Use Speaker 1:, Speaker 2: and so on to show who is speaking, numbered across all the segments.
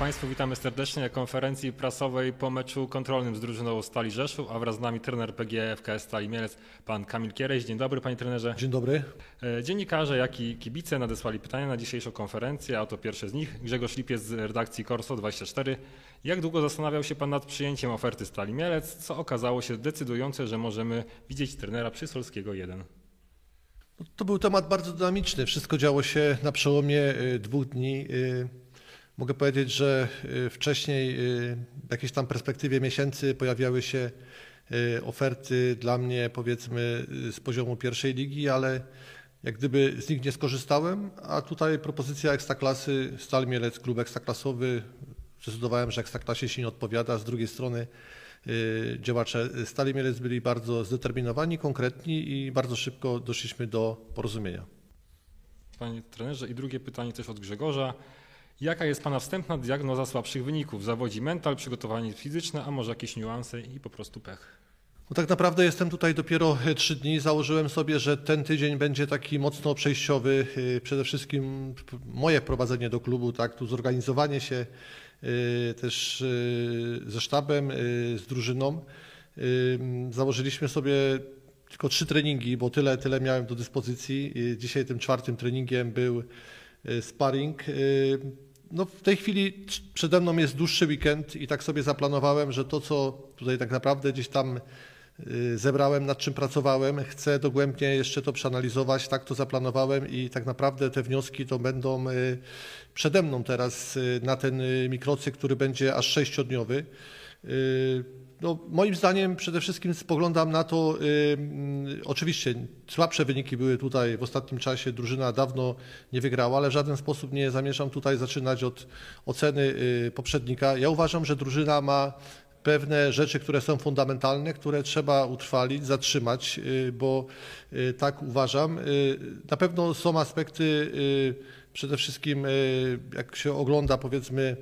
Speaker 1: Państwu, witamy serdecznie na konferencji prasowej po meczu kontrolnym z drużyną Stali Rzeszów, a wraz z nami trener PGE FKS Stali Mielec, pan Kamil Kiereś. Dzień dobry panie trenerze.
Speaker 2: Dzień dobry.
Speaker 1: E, Dziennikarze, jak i kibice nadesłali pytania na dzisiejszą konferencję, a oto pierwsze z nich. Grzegorz Lipiec z redakcji Corso 24. Jak długo zastanawiał się pan nad przyjęciem oferty Stali Mielec, co okazało się decydujące, że możemy widzieć trenera Przysolskiego 1?
Speaker 2: No, To był temat bardzo dynamiczny. Wszystko działo się na przełomie y, dwóch dni. Mogę powiedzieć, że y, wcześniej y, w jakiejś tam perspektywie miesięcy pojawiały się y, oferty dla mnie powiedzmy z poziomu pierwszej ligi, ale jak gdyby z nich nie skorzystałem, a tutaj propozycja Ekstraklasy, Stal Mielec, klub ekstraklasowy, zdecydowałem, że Ekstraklasie się nie odpowiada. Z drugiej strony działacze Stali Mielec byli bardzo zdeterminowani, konkretni i bardzo szybko doszliśmy do porozumienia.
Speaker 1: Panie trenerze, i drugie pytanie też od Grzegorza. Jaka jest Pana wstępna diagnoza słabszych wyników? Zawodzi mental, przygotowanie fizyczne, a może jakieś niuanse i po prostu pech?
Speaker 2: No tak naprawdę jestem tutaj dopiero e, trzy dni. Założyłem sobie, że ten tydzień będzie taki mocno przejściowy. Y, Przede wszystkim moje wprowadzenie do klubu, tak, tu zorganizowanie się y, też ze sztabem, z drużyną. Założyliśmy sobie tylko trzy treningi, bo tyle, tyle miałem do dyspozycji. Dzisiaj tym czwartym treningiem był sparring. No w tej chwili przede mną jest dłuższy weekend i tak sobie zaplanowałem, że to, co tutaj tak naprawdę gdzieś tam y, zebrałem, nad czym pracowałem, chcę dogłębnie jeszcze to przeanalizować, tak to zaplanowałem i tak naprawdę te wnioski to będą y, przede mną teraz y, na ten mikrocykl, który będzie aż sześciodniowy. No, moim zdaniem przede wszystkim spoglądam na to, y, oczywiście słabsze wyniki były tutaj w ostatnim czasie, drużyna dawno nie wygrała, ale w żaden sposób nie zamierzam tutaj zaczynać od oceny y, poprzednika. Ja uważam, że drużyna ma pewne rzeczy, które są fundamentalne, które trzeba utrwalić, zatrzymać, y, bo y, tak uważam. Y, Na pewno są aspekty, y, przede wszystkim jak się ogląda powiedzmy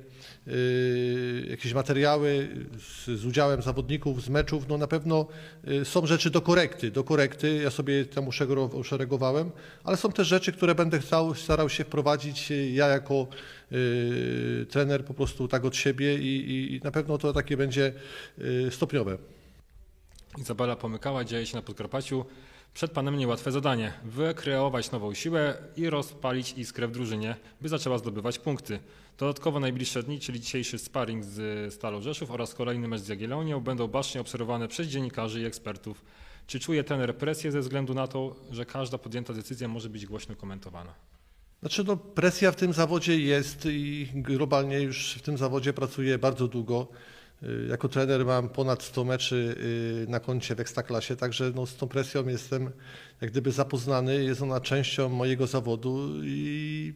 Speaker 2: jakieś materiały z, z udziałem zawodników z meczów, no na pewno y, są rzeczy do korekty, do korekty, ja sobie tam uszeregowałem, ale są też rzeczy, które będę chciał, starał się wprowadzić y, ja jako y, trener po prostu tak od siebie i, i, na pewno to takie będzie y, stopniowe.
Speaker 1: Izabela Pomykała dzieje się na Podkarpaciu. Przed Panem niełatwe zadanie. Wykreować nową siłę i rozpalić iskrę w drużynie, by zaczęła zdobywać punkty. Dodatkowo najbliższe dni, czyli dzisiejszy sparring z Stalą Rzeszów oraz kolejny mecz z Jagiellonią będą bacznie obserwowane przez dziennikarzy i ekspertów. Czy czuje trener presję ze względu na to, że każda podjęta decyzja może być głośno komentowana?
Speaker 2: Znaczy no, presja w tym zawodzie jest i globalnie już w tym zawodzie pracuję bardzo długo. Y, Jako trener mam ponad 100 meczy y, na koncie w Ekstraklasie, także no, z tą presją jestem jak gdyby zapoznany, jest ona częścią mojego zawodu i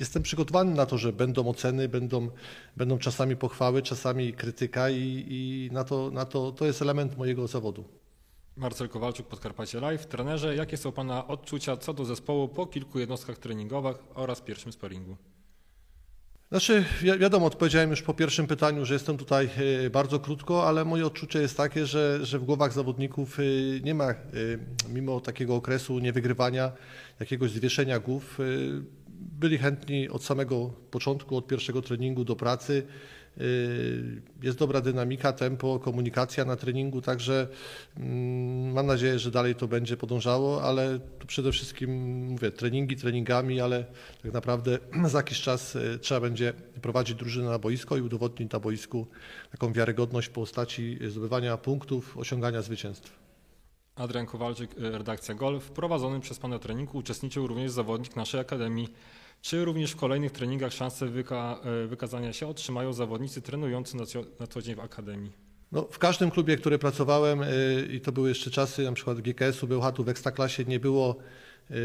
Speaker 2: jestem przygotowany na to, że będą oceny, będą, będą czasami pochwały, czasami krytyka i, i na, to, na to, to jest element mojego zawodu.
Speaker 1: Marcel Kowalczuk, Podkarpacie Live. Trenerze, jakie są Pana odczucia co do zespołu po kilku jednostkach treningowych oraz pierwszym sparingu?
Speaker 2: Znaczy, wi- wiadomo, odpowiedziałem już po pierwszym pytaniu, że jestem tutaj e, bardzo krótko, ale moje odczucie jest takie, że, że w głowach zawodników e, nie ma, e, mimo takiego okresu niewygrywania, jakiegoś zwieszenia głów. Byli chętni od samego początku, od pierwszego treningu do pracy. E, Jest dobra dynamika, tempo, komunikacja na treningu, także mm, mam nadzieję, że dalej to będzie podążało, ale tu przede wszystkim mówię treningi treningami, ale tak naprawdę za jakiś czas e, trzeba będzie prowadzić drużynę na boisko i udowodnić na boisku taką wiarygodność w postaci zdobywania punktów, osiągania zwycięstw.
Speaker 1: Adrian Kowalczyk, y, redakcja Gol. W prowadzonym przez Pana treningu uczestniczył również zawodnik naszej Akademii. Czy również w kolejnych treningach szanse wyka, y, wykazania się otrzymają zawodnicy trenujący na, co dzień w Akademii?
Speaker 2: No, w każdym klubie, który pracowałem y, i to były jeszcze czasy na przykład GKS-u, Bełchatu w Ekstraklasie, nie było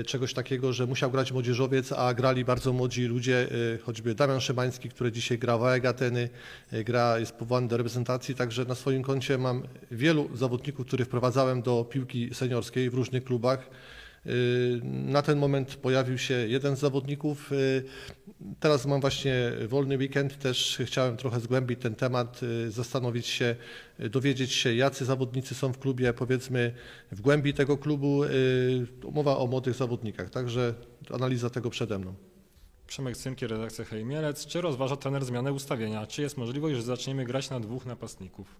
Speaker 2: czegoś takiego, że musiał grać młodzieżowiec, a grali bardzo młodzi ludzie, y, choćby Damian Szymański, który dzisiaj gra w AEG Ateny, y, gra, jest powołany do reprezentacji, także na swoim koncie mam wielu zawodników, których wprowadzałem do piłki seniorskiej w różnych klubach. Y, Na ten moment pojawił się jeden z zawodników. y, Teraz mam właśnie wolny weekend, też chciałem trochę zgłębić ten temat, y, zastanowić się, dowiedzieć się, jacy zawodnicy są w klubie, powiedzmy w głębi tego klubu. Mowa o młodych zawodnikach, także analiza tego przede mną.
Speaker 1: Przemek Cynki, redakcja Hej Mielec. Czy rozważa trener zmianę ustawienia? Czy jest możliwość, że zaczniemy grać na dwóch napastników?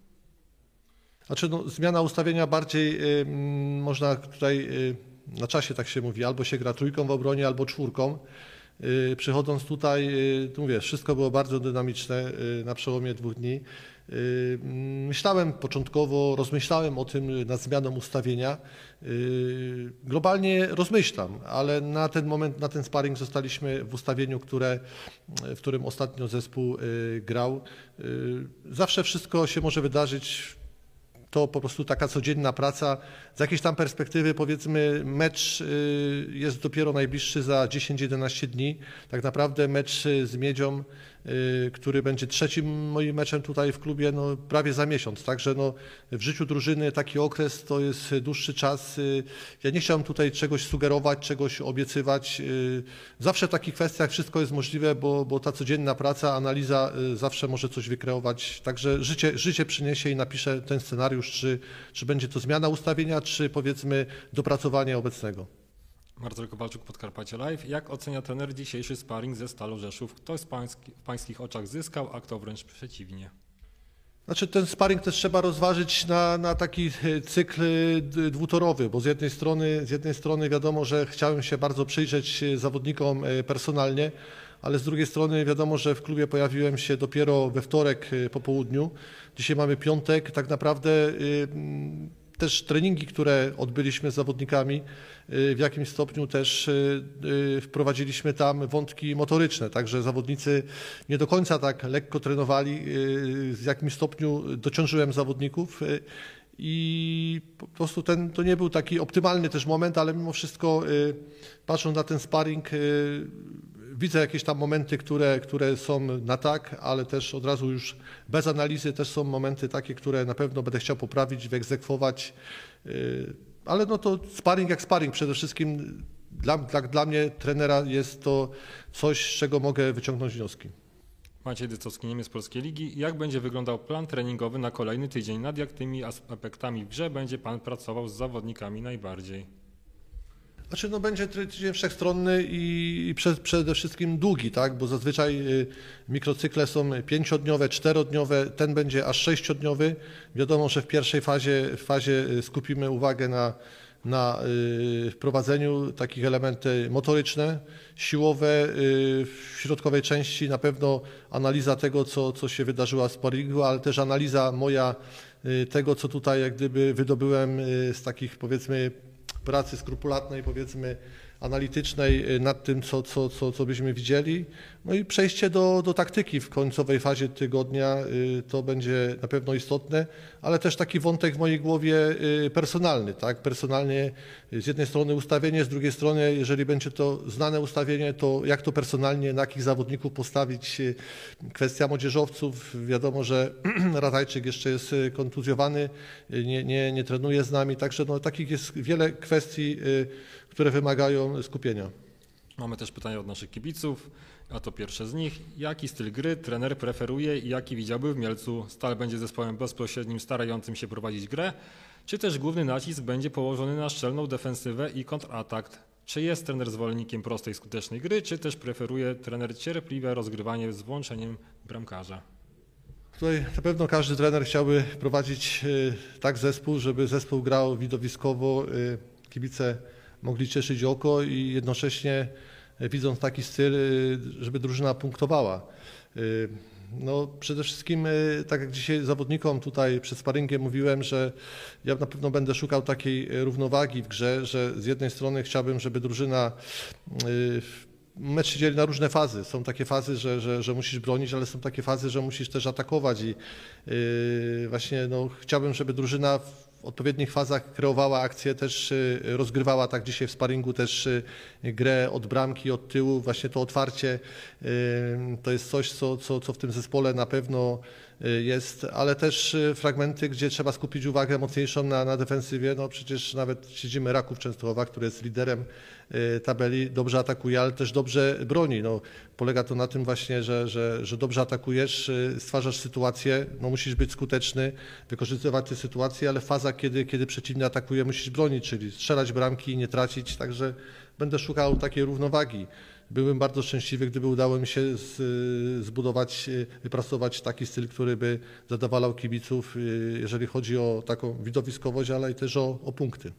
Speaker 2: Znaczy, no, zmiana ustawienia bardziej y, można tutaj y, na czasie tak się mówi, albo się gra trójką w obronie, albo czwórką. Y, Przychodząc tutaj, y, tu mówię, wszystko było bardzo dynamiczne y, na przełomie dwóch dni. Mm, Myślałem początkowo, rozmyślałem o tym nad zmianą ustawienia. Globalnie rozmyślam, ale na ten moment, na ten sparring zostaliśmy w ustawieniu, które, w którym ostatnio zespół grał. Zawsze wszystko się może wydarzyć to po prostu taka codzienna praca. Z jakiejś tam perspektywy powiedzmy mecz y, jest dopiero najbliższy za 10-11 dni. Tak naprawdę mecz z Miedzią, który będzie trzecim moim meczem tutaj w klubie, no prawie za miesiąc. Także no, w życiu drużyny taki okres to jest dłuższy czas. Y, Ja nie chciałem tutaj czegoś sugerować, czegoś obiecywać. Y, Zawsze w takich kwestiach wszystko jest możliwe, bo, bo ta codzienna praca, analiza y, zawsze może coś wykreować. Także życie, życie przyniesie i napisze ten scenariusz, czy, czy będzie to zmiana ustawienia, czy powiedzmy dopracowanie obecnego.
Speaker 1: Marcel Kowalczuk, Podkarpacie Live. Jak ocenia trener dzisiejszy sparring ze Stalą Rzeszów? Kto z pański, w pańskich oczach zyskał, a kto wręcz przeciwnie?
Speaker 2: Znaczy ten sparring też trzeba rozważyć na, na taki e, cykl e, dwutorowy, bo z jednej strony z jednej strony wiadomo, że chciałem się bardzo przyjrzeć e, zawodnikom personalnie, ale z drugiej strony wiadomo, że w klubie pojawiłem się dopiero we wtorek po południu. Dzisiaj mamy piątek, tak naprawdę też treningi, które odbyliśmy z zawodnikami, y, w jakimś stopniu też y, y, wprowadziliśmy tam wątki motoryczne, także zawodnicy nie do końca tak lekko trenowali, w jakimś stopniu dociążyłem zawodników i po prostu ten, to nie był taki optymalny też moment, ale mimo wszystko patrząc na ten sparring widzę jakieś tam momenty, które, które są na tak, ale też od razu już bez analizy też są momenty takie, które na pewno będę chciał poprawić, wyegzekwować. Yy, Ale no to sparring jak sparring. Przede wszystkim dla, dla, dla mnie trenera jest to coś, z czego mogę wyciągnąć wnioski.
Speaker 1: Maciej Dycowski, Niemiec Polskiej Ligi. Jak będzie wyglądał plan treningowy na kolejny tydzień? Nad jak tymi aspektami w grze będzie Pan pracował z zawodnikami najbardziej?
Speaker 2: Znaczy, no będzie ty- tydzień wszechstronny i przed, przede wszystkim długi, tak? Bo zazwyczaj y, mikrocykle są pięciodniowe, czterodniowe, ten będzie aż sześciodniowy. Wiadomo, że w pierwszej fazie, w fazie y, skupimy uwagę na, na y, wprowadzeniu takich elementy motoryczne, siłowe, w środkowej części na pewno analiza tego, co, co się wydarzyło w sparingu, ale też analiza moja tego, co tutaj jak gdyby wydobyłem z takich powiedzmy pracy skrupulatnej, powiedzmy analitycznej y, nad tym, co, co, co, co byśmy widzieli. No i przejście do, do taktyki w końcowej fazie tygodnia y, to będzie na pewno istotne, ale też taki wątek w mojej głowie y, personalny, tak? Personalnie z jednej strony ustawienie, z drugiej strony, jeżeli będzie to znane ustawienie, to jak to personalnie, na jakich zawodników postawić. Kwestia młodzieżowców, wiadomo, że Ratajczyk jeszcze jest kontuzjowany, nie, nie, nie trenuje z nami, także no, takich jest wiele kwestii, które wymagają skupienia.
Speaker 1: Mamy też pytania od naszych kibiców, a to pierwsze z nich. Jaki styl gry trener preferuje i jaki widziałby w Mielcu? Stal będzie zespołem bezpośrednim, starającym się prowadzić grę, czy też główny nacisk będzie położony na szczelną defensywę i kontratak? Czy jest trener zwolennikiem prostej, skutecznej gry, czy też preferuje trener cierpliwe rozgrywanie z włączeniem bramkarza?
Speaker 2: Tutaj na pewno każdy trener chciałby prowadzić y, tak zespół, żeby zespół grał widowiskowo, y, kibice mogli cieszyć oko i jednocześnie y, widząc taki styl, y, żeby drużyna punktowała. Y, No przede wszystkim, tak jak dzisiaj zawodnikom tutaj przed sparingiem mówiłem, że ja na pewno będę szukał takiej równowagi w grze, że z jednej strony chciałbym, żeby drużyna Mecz się dzieli na różne fazy. Są takie fazy, że, że, że musisz bronić, ale są takie fazy, że musisz też atakować i właśnie no, chciałbym, żeby drużyna w odpowiednich fazach kreowała akcję, też yy, rozgrywała tak dzisiaj w sparingu też yy, grę od bramki, od tyłu, właśnie to otwarcie yy, to jest coś, co, co, co w tym zespole na pewno jest, ale też yy, fragmenty, gdzie trzeba skupić uwagę mocniejszą na, na defensywie. No przecież nawet siedzimy Raków Częstochowa, który jest liderem y, tabeli, dobrze atakuje, ale też dobrze broni. No, polega to na tym właśnie, że, że, że dobrze atakujesz, y, stwarzasz sytuację, no, musisz być skuteczny, wykorzystywać te sytuacje, ale faza, kiedy, kiedy przeciwny atakuje, musisz bronić, czyli strzelać bramki i nie tracić, także będę szukał takiej równowagi. Byłbym bardzo szczęśliwy, gdyby udało mi się z, zbudować, wypracować taki styl, który by zadowalał kibiców, jeżeli chodzi o taką widowiskowość, ale i też o, o punkty.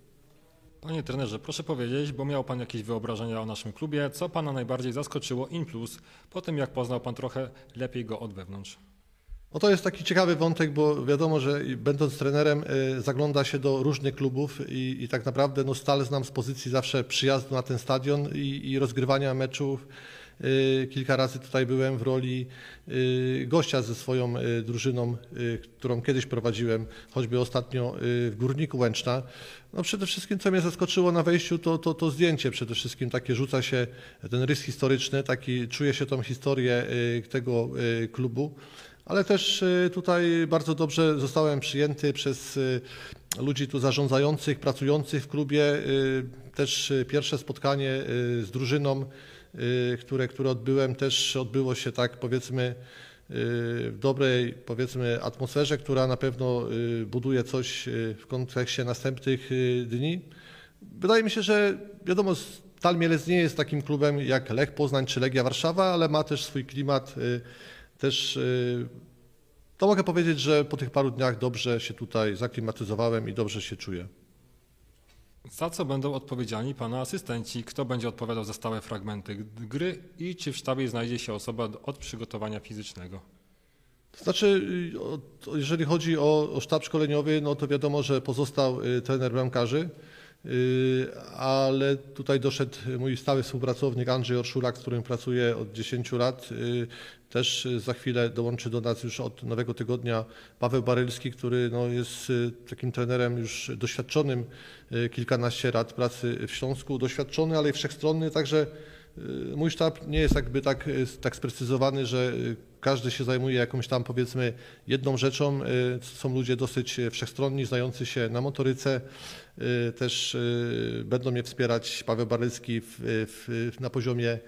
Speaker 1: Panie trenerze, proszę powiedzieć, bo miał Pan jakieś wyobrażenia o naszym klubie, co Pana najbardziej zaskoczyło in plus, po tym jak poznał Pan trochę lepiej go od wewnątrz?
Speaker 2: No to jest taki ciekawy wątek, bo wiadomo, że będąc trenerem y, zagląda się do różnych klubów i, i tak naprawdę no, stale znam z pozycji zawsze przyjazdu na ten stadion i, i rozgrywania meczów. Y, kilka razy tutaj byłem w roli y, gościa ze swoją drużyną, którą kiedyś prowadziłem, choćby ostatnio w Górniku Łęczna. No przede wszystkim, co mnie zaskoczyło na wejściu, to, to, to zdjęcie przede wszystkim, takie rzuca się ten rys historyczny, taki czuje się tą historię tego klubu ale też y, tutaj bardzo dobrze zostałem przyjęty przez y, ludzi tu zarządzających, pracujących w klubie. Y, też pierwsze spotkanie z drużyną, które, które odbyłem, też odbyło się tak powiedzmy w dobrej powiedzmy atmosferze, która na pewno buduje coś w kontekście następnych dni. Wydaje mi się, że wiadomo, Stal Mielec nie jest takim klubem jak Lech Poznań czy Legia Warszawa, ale ma też swój klimat też y, to mogę powiedzieć, że po tych paru dniach dobrze się tutaj zaklimatyzowałem i dobrze się czuję.
Speaker 1: Za co będą odpowiedzialni Pana asystenci? Kto będzie odpowiadał za stałe fragmenty gry i czy w sztabie znajdzie się osoba od przygotowania fizycznego?
Speaker 2: To znaczy, y, jeżeli chodzi o, o sztab szkoleniowy, no to wiadomo, że pozostał y, trener bramkarzy. Y, ale tutaj doszedł mój stały współpracownik Andrzej Orszulak, z którym pracuję od 10 lat. Y, też za chwilę dołączy do nas już od nowego tygodnia Paweł Barylski, który no jest y, takim trenerem już doświadczonym, kilkanaście lat pracy w Śląsku, doświadczony, ale i wszechstronny, także mój sztab nie jest jakby tak, tak sprecyzowany, że każdy się zajmuje jakąś tam powiedzmy jedną rzeczą. Są ludzie dosyć wszechstronni, znający się na motoryce, Y, też y, będą mnie wspierać Paweł Barycki w, w, na poziomie y,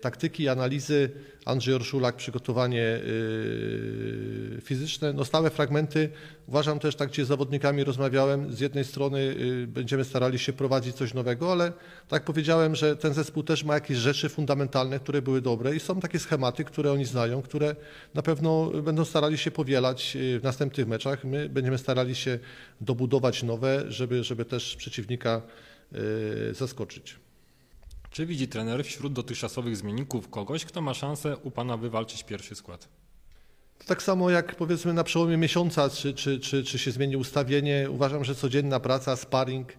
Speaker 2: taktyki, analizy, Andrzej Orszulak przygotowanie fizyczne. No stałe fragmenty, uważam też tak, gdzie z zawodnikami rozmawiałem, z jednej strony będziemy starali się prowadzić coś nowego, ale tak powiedziałem, że ten zespół też ma jakieś rzeczy fundamentalne, które były dobre i są takie schematy, które oni znają, które na pewno będą starali się powielać w następnych meczach. My będziemy starali się dobudować nowe, żeby żeby, też przeciwnika zaskoczyć.
Speaker 1: Czy widzi trener wśród dotychczasowych zmienników kogoś, kto ma szansę u Pana wywalczyć pierwszy skład?
Speaker 2: Tak samo jak powiedzmy na przełomie miesiąca, czy, czy, czy, czy się zmieni ustawienie, uważam, że codzienna praca, sparring,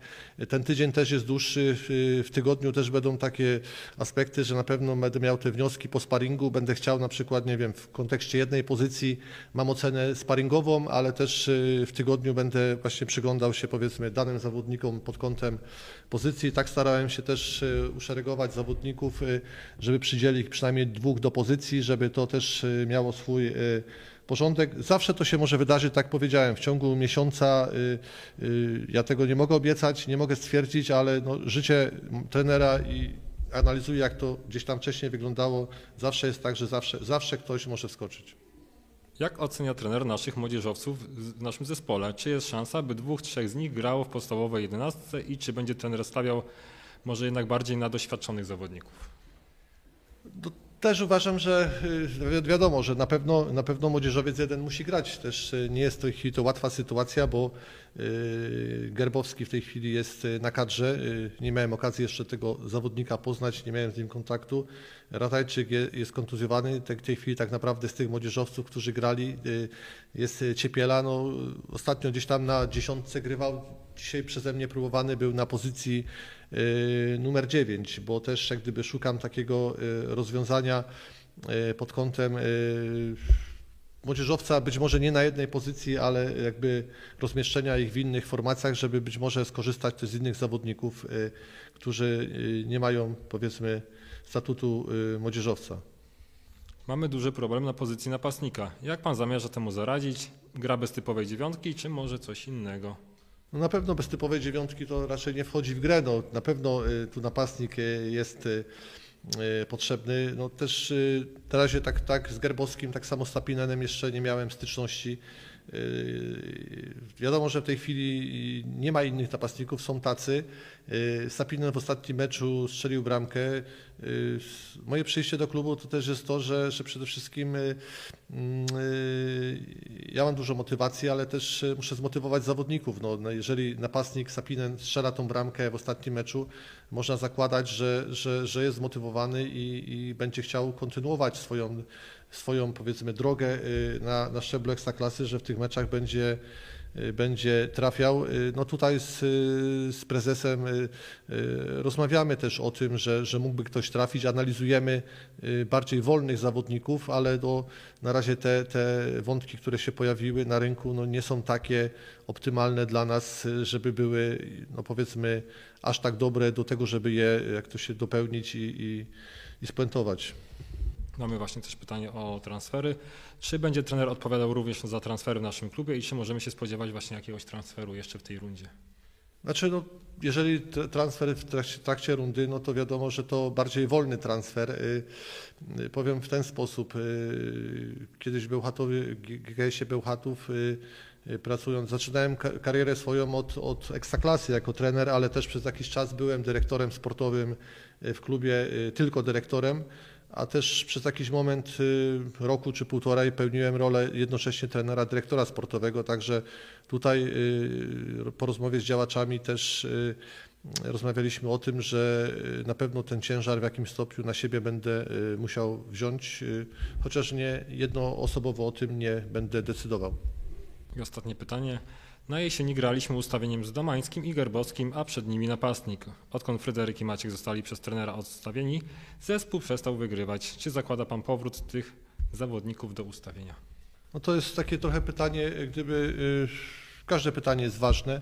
Speaker 2: ten tydzień też jest dłuższy, w tygodniu też będą takie aspekty, że na pewno będę miał te wnioski po sparingu, będę chciał na przykład, nie wiem, w kontekście jednej pozycji mam ocenę sparingową, ale też y, w tygodniu będę właśnie przyglądał się powiedzmy danym zawodnikom pod kątem pozycji. Tak starałem się też y, uszeregować zawodników, y, żeby przydzielić przynajmniej dwóch do pozycji, żeby to też miało swój porządek. Zawsze to się może wydarzyć, tak powiedziałem, w ciągu miesiąca. Y, y, ja tego nie mogę obiecać, nie mogę stwierdzić, ale no, życie trenera i analizuję, jak to gdzieś tam wcześniej wyglądało. Zawsze jest tak, że zawsze, zawsze ktoś może wskoczyć.
Speaker 1: Jak ocenia trener naszych młodzieżowców w naszym zespole? Czy jest szansa, by dwóch, trzech z nich grało w podstawowej jedenastce i czy będzie trener stawiał może jednak bardziej na doświadczonych zawodników?
Speaker 2: Do też uważam, że y, wiadomo, że na pewno, na pewno młodzieżowiec jeden musi grać. Też y, nie jest to łatwa sytuacja, bo y, Gerbowski w tej chwili jest na kadrze. Nie miałem okazji jeszcze tego zawodnika poznać, nie miałem z nim kontaktu. Ratajczyk jest kontuzjowany. W tej chwili tak naprawdę z tych młodzieżowców, którzy grali, jest Ciepiela. No, ostatnio gdzieś tam na dziesiątce grywał. Dzisiaj przeze mnie próbowany był na pozycji numer 9, bo też jak gdyby szukam takiego y, rozwiązania y, pod kątem młodzieżowca być może nie na jednej pozycji, ale jakby rozmieszczenia ich w innych formacjach, żeby być może skorzystać też z innych zawodników, którzy nie mają powiedzmy statutu młodzieżowca.
Speaker 1: Mamy duży problem na pozycji napastnika. Jak pan zamierza temu zaradzić? Gra bez typowej dziewiątki, czy może coś innego?
Speaker 2: No na pewno bez typowej dziewiątki to raczej nie wchodzi w grę. No, na pewno y, tu napastnik y, jest y, potrzebny. No też na razie tak, tak z Gerbowskim, tak samo z Tapinanem jeszcze nie miałem styczności. Wiadomo, że w tej chwili nie ma innych napastników, są tacy. Y, Sapinen w ostatnim meczu strzelił bramkę. Y, s- Moje przyjście do klubu to też jest to, że, że przede wszystkim ja mam dużo motywacji, ale też muszę zmotywować zawodników. No, no jeżeli napastnik Sapinen strzela tą bramkę w ostatnim meczu, można zakładać, że, że, że jest zmotywowany i, i będzie chciał kontynuować swoją, swoją powiedzmy drogę y, na, na szczeblu ekstraklasy, że w tych meczach będzie y, będzie trafiał. Y, No tutaj z, z prezesem rozmawiamy też o tym, że, że mógłby ktoś trafić. Analizujemy bardziej wolnych zawodników, ale do, na razie te, te wątki, które się pojawiły na rynku, no nie są takie optymalne dla nas, żeby były, no powiedzmy, aż tak dobre do tego, żeby je, jak to się dopełnić i, i, i spuentować.
Speaker 1: Mamy właśnie też pytanie o transfery. Czy będzie trener odpowiadał również za transfery w naszym klubie i czy możemy się spodziewać właśnie jakiegoś transferu jeszcze w tej rundzie?
Speaker 2: Znaczy, no, jeżeli transfer w trakcie, trakcie rundy, no to wiadomo, że to bardziej wolny transfer. Y, y, Powiem w ten sposób. y, Kiedyś G- GGS-ie Bełchatów, pracując, zaczynałem ka- karierę swoją od, od ekstraklasy jako trener, ale też przez jakiś czas byłem dyrektorem sportowym w klubie, tylko dyrektorem. A też przez jakiś moment y, roku czy półtorej pełniłem rolę jednocześnie trenera, dyrektora sportowego, także tutaj y, po rozmowie z działaczami też y, rozmawialiśmy o tym, że na pewno ten ciężar w jakimś stopniu na siebie będę musiał wziąć, chociaż nie jednoosobowo o tym nie będę decydował.
Speaker 1: I ostatnie pytanie. Na jesieni graliśmy ustawieniem z Domańskim i Gerbowskim, a przed nimi napastnik. Odkąd Fryderyk i Maciek zostali przez trenera odstawieni, zespół przestał wygrywać. Czy zakłada pan powrót tych zawodników do ustawienia?
Speaker 2: No to jest takie trochę pytanie, gdyby y, każde pytanie jest ważne,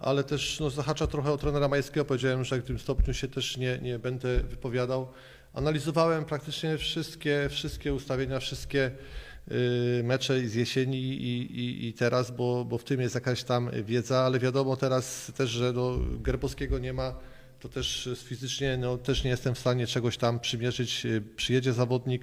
Speaker 2: ale też no, zahacza trochę o trenera Majskiego. Powiedziałem, że w tym stopniu się też nie, nie będę wypowiadał. Analizowałem praktycznie wszystkie, wszystkie ustawienia, wszystkie mecze z jesieni i, i, i teraz, bo, bo w tym jest jakaś tam wiedza, ale wiadomo teraz też, że no, Gerbowskiego nie ma, to też fizycznie no, też nie jestem w stanie czegoś tam przymierzyć. Y, Przyjedzie zawodnik,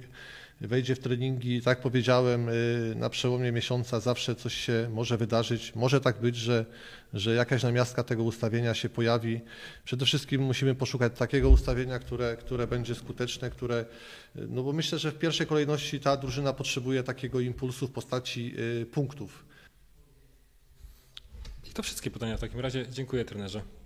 Speaker 2: wejdzie w treningi, tak powiedziałem, y, na przełomie miesiąca zawsze coś się może wydarzyć. Może tak być, że, że jakaś namiastka tego ustawienia się pojawi. Przede wszystkim musimy poszukać takiego ustawienia, które, które będzie skuteczne, które, y, no bo myślę, że w pierwszej kolejności ta drużyna potrzebuje takiego impulsu w postaci y, punktów.
Speaker 1: I to wszystkie pytania w takim razie. Dziękuję trenerze.